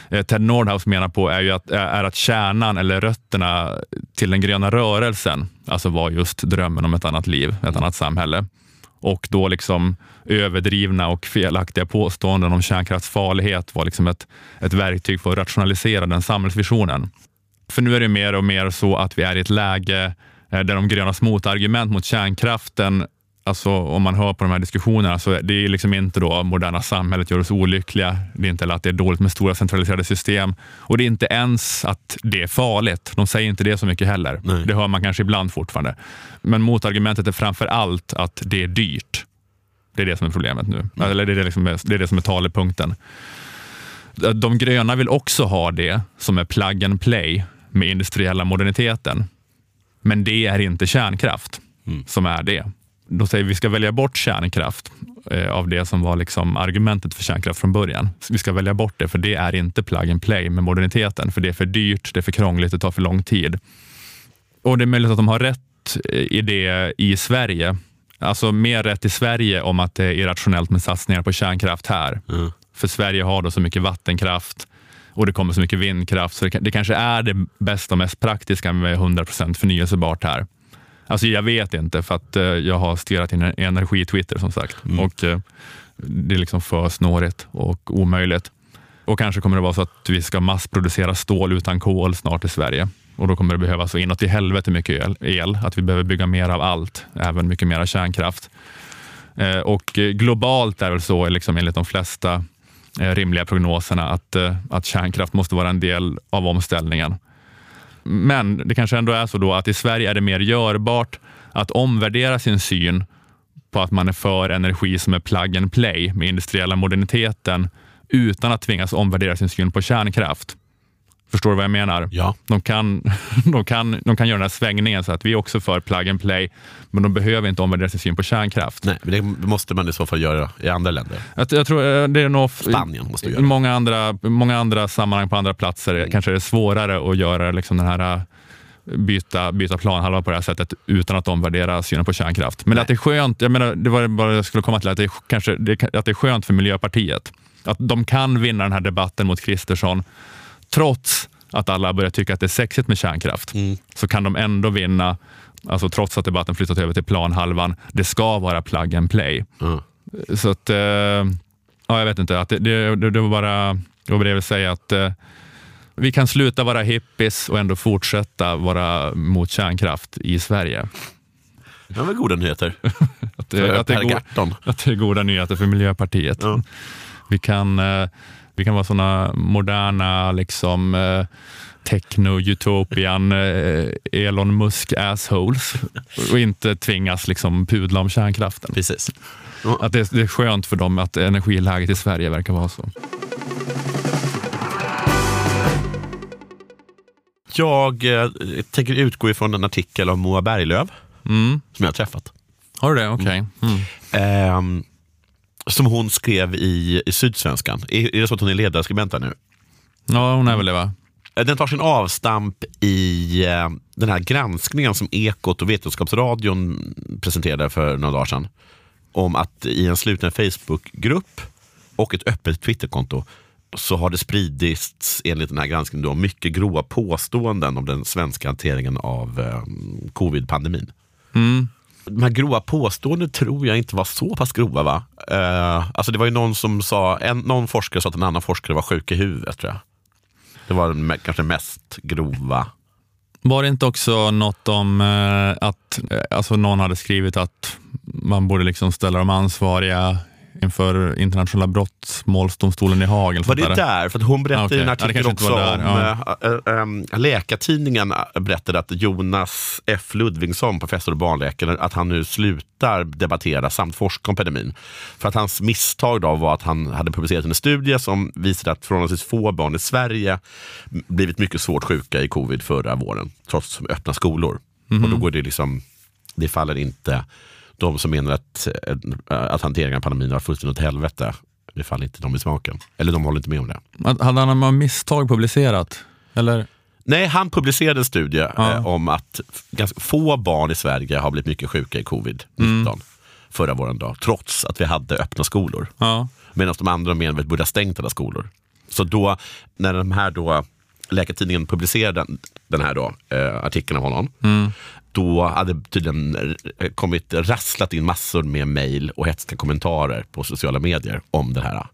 Speaker 1: eh, Ted Nordhaus menar på är ju att, är att kärnan eller rötterna till den gröna rörelsen, alltså var just drömmen om ett annat liv, ett annat samhälle. Och då liksom överdrivna och felaktiga påståenden om kärnkraftsfarlighet var liksom ett, ett verktyg för att rationalisera den samhällsvisionen. För nu är det mer och mer så att vi är i ett läge eh, där de grönas motargument mot kärnkraften, alltså om man hör på de här diskussionerna, så det är liksom inte då moderna samhället gör oss olyckliga. Det är inte att det är dåligt med stora centraliserade system och det är inte ens att det är farligt. De säger inte det så mycket heller.
Speaker 2: Nej.
Speaker 1: Det hör man kanske ibland fortfarande. Men motargumentet är framför allt att det är dyrt. Det är det som är problemet nu. Eller det är det, liksom, det är det som är talepunkten. De gröna vill också ha det som är plug and play med industriella moderniteten. Men det är inte kärnkraft som är det. De säger vi ska välja bort kärnkraft eh, av det som var liksom argumentet för kärnkraft från början. Vi ska välja bort det för det är inte plug and play med moderniteten. För det är för dyrt, det är för krångligt, det tar för lång tid. Och det är möjligt att de har rätt i det i Sverige. Alltså mer rätt i Sverige om att det är irrationellt med satsningar på kärnkraft här. För Sverige har då så mycket vattenkraft och det kommer så mycket vindkraft så det, det kanske är det bästa och mest praktiska med 100% förnyelsebart här. Alltså jag vet inte för att eh, jag har stirrat in en energi-Twitter som sagt och eh, det är liksom för snårigt och omöjligt. Och kanske kommer det vara så att vi ska massproducera stål utan kol snart i Sverige. Och då kommer det behövas så inåt i helvete mycket el, el, att vi behöver bygga mer av allt, även mycket mer kärnkraft. Eh, och globalt är det väl så, liksom enligt de flesta rimliga prognoserna, att, att kärnkraft måste vara en del av omställningen. Men det kanske ändå är så då att i Sverige är det mer görbart att omvärdera sin syn på att man är för energi som är plug and play med industriella moderniteten utan att tvingas omvärdera sin syn på kärnkraft. Förstår du vad jag menar?
Speaker 2: Ja.
Speaker 1: De kan, de, kan, de kan göra den här svängningen så att vi är också för plug and play, men de behöver inte omvärdera sin syn på kärnkraft.
Speaker 2: Nej, men det måste man i så fall göra i andra länder.
Speaker 1: Jag, jag tror eh, det är nog...
Speaker 2: Spanien måste
Speaker 1: I
Speaker 2: göra.
Speaker 1: många andra, många andra sammanhang på andra platser kanske det är svårare att göra liksom den här eh, byta, byta planhalva på det här sättet utan att omvärdera synen på kärnkraft. Men att det är skönt, jag menar, det var bara jag skulle komma till, att det är, kanske, det, att det är skönt för Miljöpartiet. Att de kan vinna den här debatten mot Kristersson trots att alla börjar tycka att det är sexigt med kärnkraft. Så kan de ändå vinna, alltså trots att debatten flyttat över till planhalvan. Det ska vara plug and play.
Speaker 2: Mm.
Speaker 1: Så att, eh, ja, jag vet inte, att det, det, det, var bara det jag ville säga att eh, vi kan sluta vara hippies och ändå fortsätta vara mot kärnkraft i Sverige.
Speaker 2: Det var goda nyheter.
Speaker 1: Att, det- att, det, är go- att det är goda nyheter för Miljöpartiet.
Speaker 2: Ja.
Speaker 1: Vi kan eh, Vi kan vara sådana moderna liksom eh, techno-utopian eh, Elon Musk assholes och inte tvingas liksom pudla om kärnkraften.
Speaker 2: Precis.
Speaker 1: Att det, det är skönt för dem att energiläget i Sverige verkar vara så.
Speaker 2: Jag eh, tänker utgå ifrån en artikel av Moa Berglöf
Speaker 1: Mm.
Speaker 2: som jag har träffat.
Speaker 1: Har du det? Okej. Mm.
Speaker 2: Ehm, som hon skrev i, i Sydsvenskan. Är, är det så att hon är ledarskribent där nu?
Speaker 1: Ja, hon är väl det va?
Speaker 2: Eh, Den tar sin avstamp i eh, den här granskningen som Ekot och Vetenskapsradion presenterade för några dagar sedan. Om att i en sluten Facebookgrupp och ett öppet Twitterkonto så har det spridits, enligt den här granskningen, då, mycket grova påståenden om den svenska hanteringen av eh, covid-pandemin.
Speaker 1: Mm.
Speaker 2: De här grova påståendena tror jag inte var så pass grova. va? Eh, alltså det var ju någon som sa, en, någon forskare sa att en annan forskare var sjuk i huvudet. tror jag. Det var den me- kanske mest grova.
Speaker 1: Var det inte också något om eh, att eh, alltså någon hade skrivit att man borde liksom ställa de ansvariga inför internationella brottmålsdomstolen i Haag? eller
Speaker 2: Var det där? För att hon berättade
Speaker 1: Okej.
Speaker 2: i en
Speaker 1: Ja,
Speaker 2: artikel
Speaker 1: inte
Speaker 2: också
Speaker 1: var
Speaker 2: om
Speaker 1: där,
Speaker 2: äh, äh, Läkartidningen berättade att Jonas F Ludvigsson, professor och barnläkare, att han nu slutar debattera samt forska om pandemin. För att hans misstag då var att han hade publicerat en studie som visade att förhållandevis få barn i Sverige blivit mycket svårt sjuka i covid förra våren, trots öppna skolor. Och då går det liksom, det faller inte de som menar att, äh, att hanteringen av pandemin var fullständigt åt helvete, det faller inte dem i smaken. Eller de håller inte med om det.
Speaker 1: Hade han av misstag publicerat? Eller?
Speaker 2: Nej, han publicerade en studie
Speaker 1: Ja.
Speaker 2: eh, om att ganska få barn i Sverige har blivit mycket sjuka i covid-19
Speaker 1: Mm.
Speaker 2: förra våren, då, trots att vi hade öppna skolor.
Speaker 1: Ja.
Speaker 2: Medan de andra menar att vi borde ha stängt alla skolor. Så då, när de här då, Läkartidningen publicerade den, den här då, eh, artikeln av honom,
Speaker 1: Mm.
Speaker 2: då hade tydligen eh, kommit rasslat in massor med mejl och hetska kommentarer på sociala medier om det här.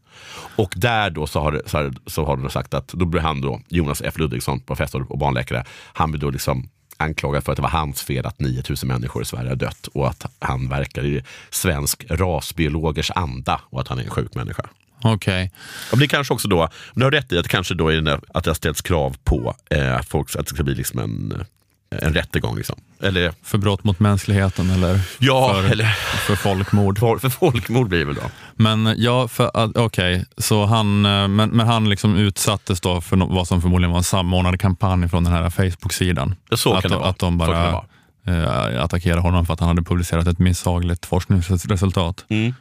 Speaker 2: Och där då så har, så har, så har de sagt att då blir han då, Jonas F Ludvigsson, professor och barnläkare, han blir då liksom anklagad för att det var hans fel att 9000 människor i Sverige har dött och att han verkar i svensk rasbiologers anda och att han är en sjuk människa.
Speaker 1: Okej.
Speaker 2: Och det kanske också då, du har rätt i att kanske då är det att det har ställts krav på eh, att, folk, att det ska bli liksom en, en rättegång. Liksom. Eller
Speaker 1: För brott mot mänskligheten eller
Speaker 2: Ja,
Speaker 1: för,
Speaker 2: eller-
Speaker 1: för folkmord?
Speaker 2: för, för folkmord blir det väl då.
Speaker 1: Men ja, okej, så han, eh, men, men han liksom utsattes då för no- vad som förmodligen var en samordnad kampanj från den här Facebook-sidan.
Speaker 2: Så
Speaker 1: att,
Speaker 2: kan det
Speaker 1: de-
Speaker 2: vara.
Speaker 1: att de bara eh, attackerade honom för att han hade publicerat ett misshagligt forskningsresultat.
Speaker 2: Mm.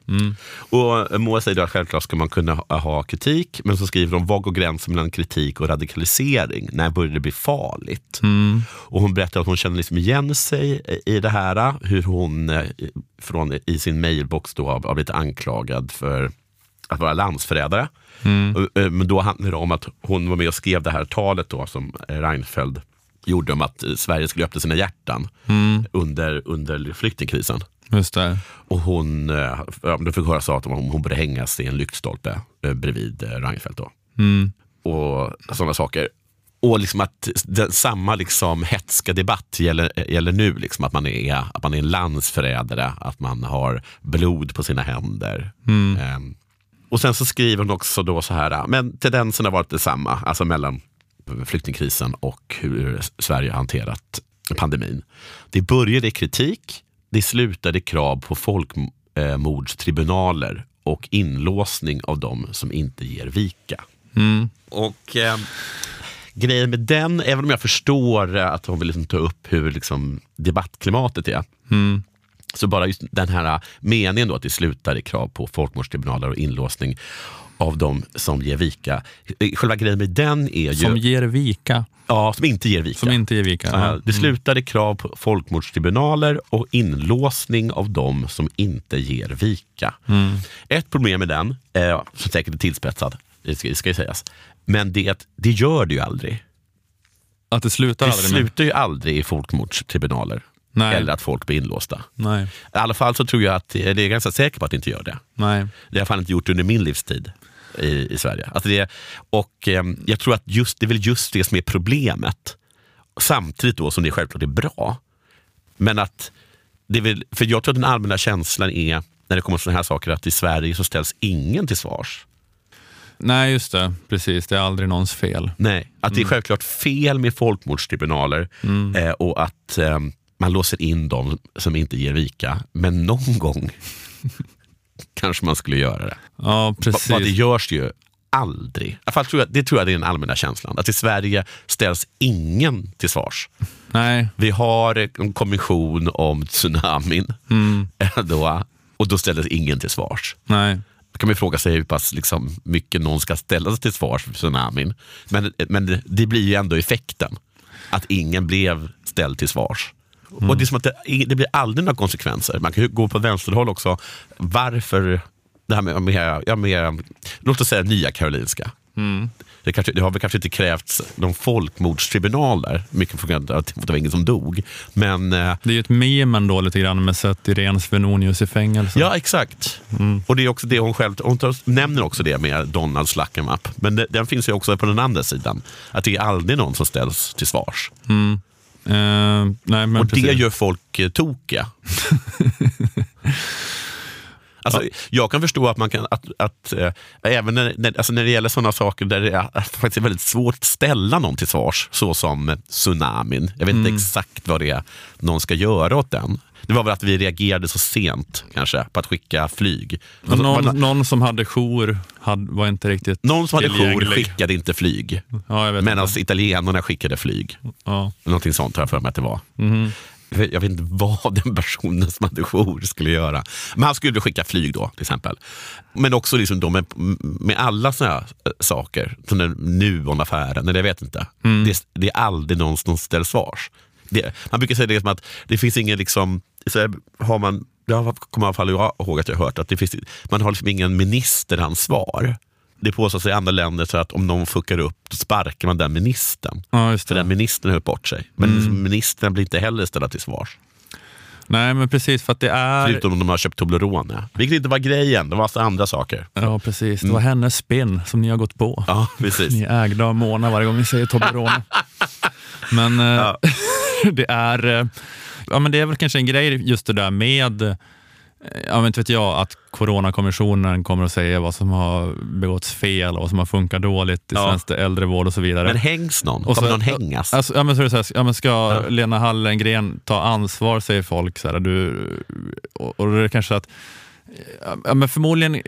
Speaker 2: Och Moa säger att självklart ska man kunna ha, kritik, men så skriver de, vad går gränsen mellan kritik och radikalisering? När börjar det bli farligt?
Speaker 1: Mm.
Speaker 2: Och hon berättar att hon känner liksom igen sig i det här, hur hon eh, från, i sin mailbox då har blivit anklagad för att vara landsförrädare. Eh, Men då handlar det om att hon var med och skrev det här talet då som eh, Reinfeldt gjorde om att Sverige skulle öppna sina hjärtan under, under flyktingkrisen.
Speaker 1: Just det.
Speaker 2: Och hon, eh, då fick höra så att hon, hon borde hängas i en lyktstolpe eh, bredvid eh, Reinfeldt. Då.
Speaker 1: Mm.
Speaker 2: Och sådana saker. Och liksom att den, samma liksom hetska debatt gäller, gäller nu. Liksom att, man är, att man är en landsförrädare, att man har blod på sina händer. Ehm, och sen så skriver hon också då så här, men tendensen har varit detsamma, alltså mellan flyktingkrisen och hur Sverige har hanterat pandemin. Det började i kritik, det slutade i krav på folkmordstribunaler och inlåsning av dem som inte ger vika. Och eh, grejen med den, även om jag förstår att hon vill liksom ta upp hur liksom, debattklimatet är, så bara just den här meningen då att det slutar i krav på folkmordstribunaler och inlåsning av de som ger vika. Själva grejen med den är ju...
Speaker 1: Som ger vika.
Speaker 2: ja, som inte ger vika.
Speaker 1: Som inte ger vika.
Speaker 2: Ja, det slutar i krav på folkmordstribunaler och inlåsning av de som inte ger vika. Ett problem med den, eh, som säkert är tillspetsad, det ska, det ska ju sägas, men det, att det gör det ju aldrig.
Speaker 1: Att det slutar
Speaker 2: Det
Speaker 1: aldrig med...
Speaker 2: slutar ju aldrig i folkmordstribunaler.
Speaker 1: Nej.
Speaker 2: Eller att folk blir inlåsta.
Speaker 1: Nej.
Speaker 2: I alla fall så tror jag att, det är ganska säker på att det inte gör det.
Speaker 1: Nej.
Speaker 2: Det har fan inte gjort under min livstid i, i Sverige. Alltså det, och eh, jag tror att just, det är väl just det som är problemet. Samtidigt då som det självklart är bra. Men att, det väl, för jag tror att den allmänna känslan är, när det kommer till sådana här saker, att i Sverige så ställs ingen till svars.
Speaker 1: Nej, just det. Precis. Det är aldrig någons fel.
Speaker 2: Nej, att det är självklart fel med folkmordstribunaler eh, och att eh, man låser in dem som inte ger vika. Men någon gång kanske man skulle göra det.
Speaker 1: Ja, precis.
Speaker 2: Vad det görs ju aldrig. I fall tror jag, det tror jag är den allmänna känslan. Att i Sverige ställs ingen till svars.
Speaker 1: Nej,
Speaker 2: Vi har en kommission om tsunamin eh, då, och då ställdes ingen till svars.
Speaker 1: nej.
Speaker 2: Då kan man fråga sig hur pass liksom, mycket någon ska ställas till svars för tsunamin. Men, men det blir ju ändå effekten. Att ingen blev ställd till svars. Och det, är som att det, det blir aldrig några konsekvenser. Man kan gå på vänsterhåll också. Varför det här med, med, ja, med låt oss säga Nya Karolinska. Det, kanske, det har väl kanske inte krävts någon folkmordstribunal där, mycket på grund av att det var ingen som dog. Men eh,
Speaker 1: Det är ju ett meme ändå lite grann med sett Irene Svenonius i fängelse.
Speaker 2: Ja, exakt. Och det är också det hon själv hon tar, nämner också det med Donald Sluck 'em up. Men det, den finns ju också på den andra sidan. Att det är aldrig någon som ställs till svars.
Speaker 1: Eh, nej, men
Speaker 2: och det
Speaker 1: precis.
Speaker 2: gör folk eh, tokiga. Alltså, Jag kan förstå att man kan, att, att eh, även när, när, alltså när det gäller sådana saker där det är, faktiskt är väldigt svårt att ställa någon till svars, så som tsunamin. Jag vet inte exakt vad det är någon ska göra åt den. Det var väl att vi reagerade så sent kanske på att skicka flyg. Alltså,
Speaker 1: någon,
Speaker 2: var-
Speaker 1: någon som hade jour hade, var inte riktigt
Speaker 2: någon som hade jour skickade inte flyg.
Speaker 1: Ja,
Speaker 2: Medan
Speaker 1: inte.
Speaker 2: italienarna skickade flyg.
Speaker 1: Ja.
Speaker 2: Någonting sånt har jag för mig att det var.
Speaker 1: Mhm.
Speaker 2: Jag vet- inte vad den personen som hade jour skulle göra. Men han skulle skicka flyg då till exempel. Men också liksom då med, med alla här eh, saker. Som den Nuon-affären, eller jag vet inte.
Speaker 1: Mm.
Speaker 2: Det, det är aldrig någon som ställs svars. Det, man brukar säga det som att det finns ingen liksom, så har man, jag kommer i alla fall ihåg att jag har hört att det finns, man har liksom ingen ministeransvar. Det påstås i andra länder så att om någon fuckar upp, då sparkar man den ministern.
Speaker 1: ja,
Speaker 2: För den ministern har gjort bort sig. Men
Speaker 1: Mm.
Speaker 2: ministern blir inte heller ställda till svars.
Speaker 1: Nej, men precis för att det är...
Speaker 2: Förutom om de har köpt Toblerone. Vilket inte var grejen, det var massa andra saker.
Speaker 1: Ja, precis. Det var hennes spinn som ni har gått på.
Speaker 2: Ja, precis.
Speaker 1: Ni är ägda av Mona varje gång ni säger Toblerone. men eh, det är eh, ja, men det är väl kanske en grej just det där med eh, Ja, men inte vet jag, att Coronakommissionen kommer att säga vad som har begåtts fel och vad som har funkat dåligt i
Speaker 2: Ja.
Speaker 1: svensk äldrevård och så vidare.
Speaker 2: Men hängs någon?
Speaker 1: Och
Speaker 2: Kommer
Speaker 1: så-
Speaker 2: någon hängas?
Speaker 1: Alltså, ja, men så är det så här, ja, men ska Lena Hallengren ta ansvar, säger folk. Så här, du, och, och det är kanske att Ja, men förmodligen,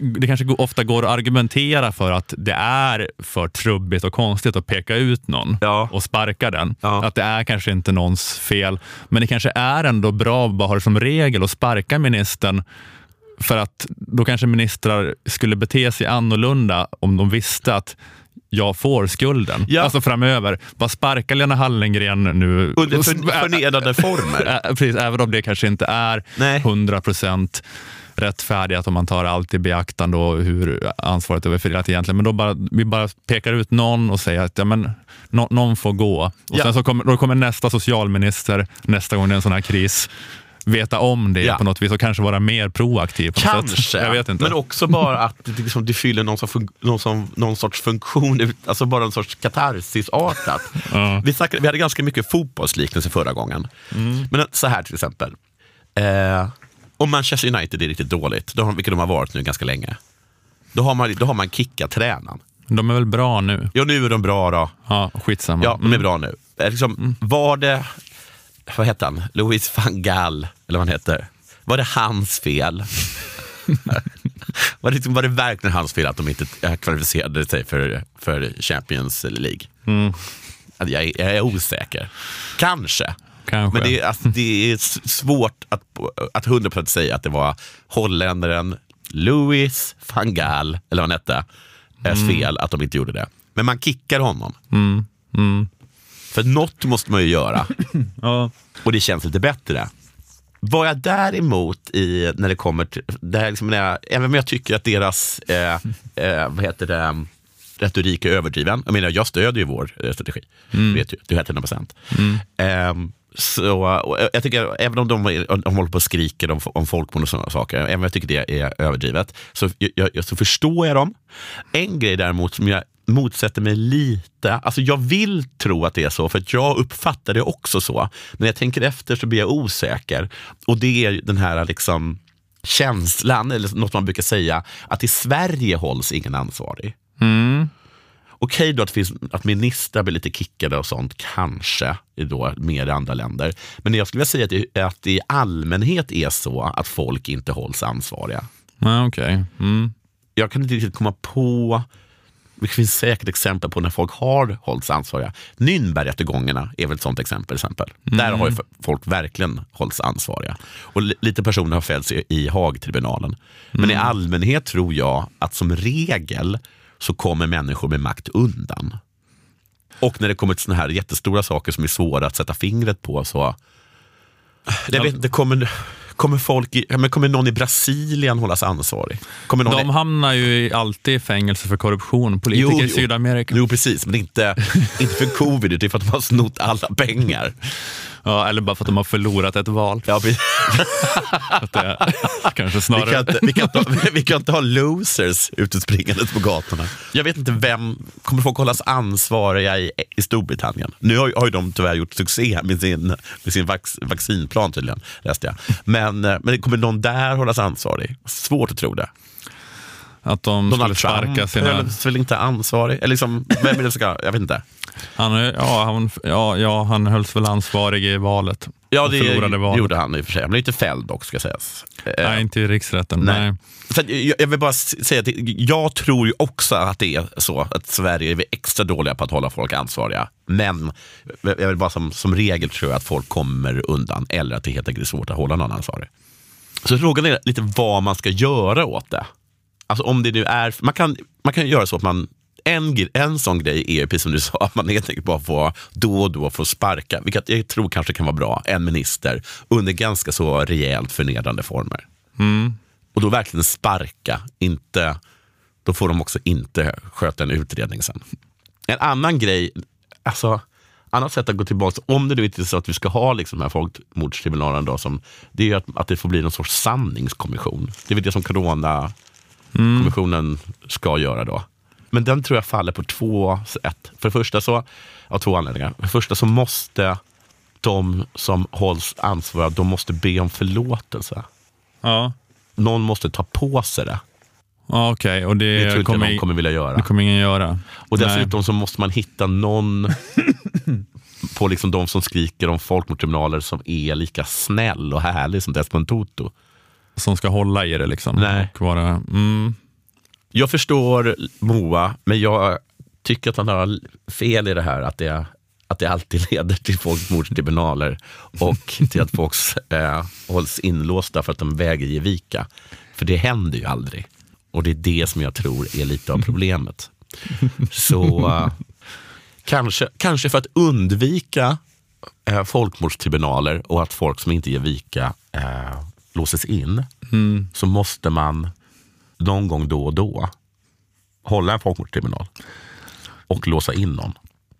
Speaker 1: det kanske ofta går att argumentera för att det är för trubbigt och konstigt att peka ut någon
Speaker 2: Ja.
Speaker 1: och sparka den.
Speaker 2: Ja.
Speaker 1: Att det är kanske inte någons fel, men det kanske är ändå bra att bara ha det som regel att sparka ministern för att då kanske ministrar skulle bete sig annorlunda om de visste att jag får skulden.
Speaker 2: Ja.
Speaker 1: Alltså framöver. Bara sparka Lena Hallengren nu.
Speaker 2: Under för, förnedrande former?
Speaker 1: Precis, även om det kanske inte är
Speaker 2: Nej.
Speaker 1: 100 procent rättfärdigt om man tar allt i beaktande och hur ansvaret är fördelat egentligen. Men då bara, vi bara pekar ut någon och säger att ja, men, nå- någon får gå. Och
Speaker 2: Ja.
Speaker 1: sen så kommer, då kommer nästa socialminister nästa gång det är en sån här kris veta om det
Speaker 2: Ja.
Speaker 1: på något vis och kanske vara mer proaktiv. På något sätt.
Speaker 2: Kanske,
Speaker 1: Jag vet inte.
Speaker 2: men också bara att det, liksom, det fyller någon, som någon, som, någon sorts funktion, alltså bara en sorts katarsisartat.
Speaker 1: Ja.
Speaker 2: vi, snackade, vi hade ganska mycket fotbollsliknelse förra gången.
Speaker 1: Mm.
Speaker 2: Men så här till exempel. Eh, om Manchester United är riktigt dåligt, de, har- vilket de har varit nu ganska länge, då har man, då har man kickat tränaren.
Speaker 1: De är väl bra nu?
Speaker 2: Ja, nu är de bra då.
Speaker 1: Ja, skitsamma.
Speaker 2: Ja, de är bra nu. Eh, Liksom, Var det, vad heter han, Louis van Gaal, eller vad han heter, var det hans fel? var, det, var det verkligen hans fel att de inte eh, kvalificerade sig för, för Champions League? Alltså, Jag, är, jag är osäker. Kanske.
Speaker 1: Kanske.
Speaker 2: Men det, är- alltså, det är svårt att, att 100% säga att det var holländaren Louis van Gaal, eller vad han hette, mm. fel att de inte gjorde det. Men man kickar honom. För något måste man ju göra.
Speaker 1: Ja.
Speaker 2: Och det känns lite bättre. Vad jag däremot i när det kommer till, det här liksom när jag, även om jag tycker att deras eh, eh, vad heter det, retorik är överdriven. Jag menar, jag stödjer ju vår eh, strategi. Vet ju, det är 100 procent. Så, och jag tycker, även om de, de håller på och skriker om, om folkmord och sådana saker, även om jag tycker det är överdrivet, så, jag, jag, så förstår jag dem. En grej däremot som jag motsätter mig lite, alltså jag vill tro att det är så, för att jag uppfattar det också så. När jag tänker efter så blir jag osäker. Och det är den här liksom känslan, eller något man brukar säga, att i Sverige hålls ingen ansvarig.
Speaker 1: Mm.
Speaker 2: Okej då att, finns, att ministrar blir lite kickade och sånt, kanske, då, mer i andra länder. Men jag skulle vilja säga att det, att det i allmänhet är så att folk inte hålls ansvariga.
Speaker 1: Ja, okej. Mm.
Speaker 2: Jag kan inte riktigt komma på det finns säkert exempel på när folk har hållits ansvariga. Nürnbergrättegångarna är väl ett sånt exempel. exempel. Där har ju folk verkligen hållits ansvariga. Och li- lite personer har fällts i, i Haagtribunalen. Men i allmänhet tror jag att som regel så kommer människor med makt undan. Och när det kommer till såna här jättestora saker som är svåra att sätta fingret på så jag vet inte, kommer, kommer, folk i, men kommer någon i Brasilien hållas ansvarig? Kommer någon
Speaker 1: De hamnar ju alltid i fängelse för korruption, politiker
Speaker 2: Jo,
Speaker 1: i. Sydamerika.
Speaker 2: Jo precis, men inte, inte för covid, utan för att de har snott alla pengar.
Speaker 1: Ja, eller bara för att de har förlorat ett val.
Speaker 2: Ja, vi,
Speaker 1: det kanske
Speaker 2: vi,
Speaker 1: snarare...
Speaker 2: kan inte, vi, kan inte, ha- vi kan inte ha losers ute springandes på gatorna. Jag vet inte vem, kommer folk hållas ansvariga i, i Storbritannien? Nu har, ju- har ju de tyvärr gjort succé med sin, med sin vax, vaccinplan tydligen, läste jag. Men, eh, men kommer någon där hållas ansvarig? Svårt att tro det.
Speaker 1: Att de skulle
Speaker 2: Donald
Speaker 1: sparka
Speaker 2: Trump
Speaker 1: sina...
Speaker 2: hölls väl inte ansvarig? Eller liksom, vem är det ska, jag vet inte.
Speaker 1: Han, ja, han, ja, ja, han hölls väl ansvarig i valet.
Speaker 2: Ja, det
Speaker 1: förlorade valet.
Speaker 2: gjorde han i och för sig. Han blev inte fälld dock, ska sägas. Eh,
Speaker 1: Nej, inte i riksrätten.
Speaker 2: Nej.
Speaker 1: Nej.
Speaker 2: Så jag, jag vill bara säga att jag tror ju också att det är så att Sverige är extra dåliga på att hålla folk ansvariga. Men jag vill bara som, som regel tror jag att folk kommer undan eller att det helt enkelt är svårt att hålla någon ansvarig. Så frågan är lite vad man ska göra åt det. Alltså om det nu är, man kan, man kan göra så att man en, en sån grej är, precis som du sa, att man helt enkelt bara får då och då får sparka, vilket jag tror kanske kan vara bra, en minister under ganska så rejält förnedrande former. Och då verkligen sparka, inte, då får de också inte sköta en utredning sen. En annan grej, alltså annat sätt att gå tillbaka, om det nu inte är så att vi ska ha liksom den här folkmordstribunalen då, som, det är ju att, att det får bli någon sorts sanningskommission. Det är väl det som coronakommissionen ska göra då. Men den tror jag faller på två sätt. För det första så, av två anledningar. För det första så måste de som hålls ansvariga, de måste be om förlåtelse.
Speaker 1: Ja,
Speaker 2: Någon måste ta på sig det.
Speaker 1: ja okej. Och det,
Speaker 2: Det tror inte
Speaker 1: kommer,
Speaker 2: någon kommer vilja göra.
Speaker 1: det kommer ingen göra.
Speaker 2: Och dessutom så måste man hitta någon på liksom de som skriker om folkmordstribunaler som är lika snäll och härlig som Desmond Tutu.
Speaker 1: Som ska hålla i det liksom.
Speaker 2: Nej.
Speaker 1: Och vara, mm,
Speaker 2: Jag förstår Moa, men jag tycker att han har fel i det här att det, att det alltid leder till folkmordstribunaler och till att folk eh, hålls inlåsta för att de väger ge vika. För det händer ju aldrig. Och det är det som jag tror är lite av problemet. Så eh, kanske, kanske för att undvika eh, folkmordstribunaler och att folk som inte ger vika eh, låses in, så måste man någon gång då och då hålla en folkmordstribunal och låsa in någon.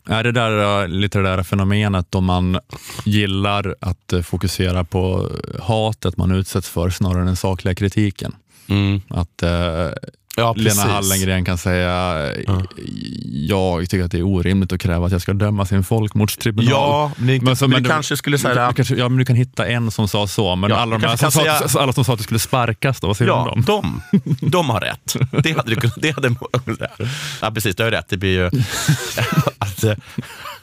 Speaker 1: Är det där, lite det där fenomenet då man gillar att äh, fokusera på hatet man utsätts för snarare än den sakliga kritiken? Att äh,
Speaker 2: Ja,
Speaker 1: Lena. Hallengren kan säga jag tycker att det är orimligt att kräva att jag ska dömas i en folkmordstribunal.
Speaker 2: Ja, men,
Speaker 1: Men så-
Speaker 2: men
Speaker 1: men
Speaker 2: du
Speaker 1: du-
Speaker 2: kanske skulle
Speaker 1: Du,
Speaker 2: säga...
Speaker 1: du kanske, ja, men du kan hitta en som sa så, men
Speaker 2: Ja,
Speaker 1: alla,
Speaker 2: du
Speaker 1: de här som sa,
Speaker 2: säga-
Speaker 1: alla som sa att du skulle sparkas, då, vad säger du
Speaker 2: Ja,
Speaker 1: om dem?
Speaker 2: de, de har rätt. Det hade du. Det hade, ja, precis, du har rätt. Det blir ju... Att, eh,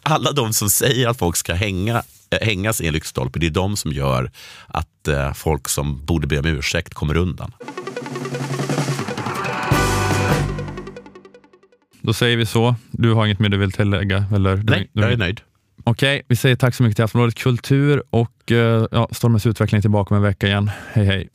Speaker 2: alla de som säger att folk ska hänga, eh, hängas i en lyktstolpe, det är de som gör att eh, folk som borde be om ursäkt kommer undan.
Speaker 1: Då säger vi så. Du har inget mer du vill tillägga? Eller? Du-
Speaker 2: Nej,
Speaker 1: du-
Speaker 2: jag är nöjd.
Speaker 1: Okej, vi säger tack så mycket till Aftonbladet Kultur och eh, ja, Stormens utveckling tillbaka om en vecka igen. Hej hej!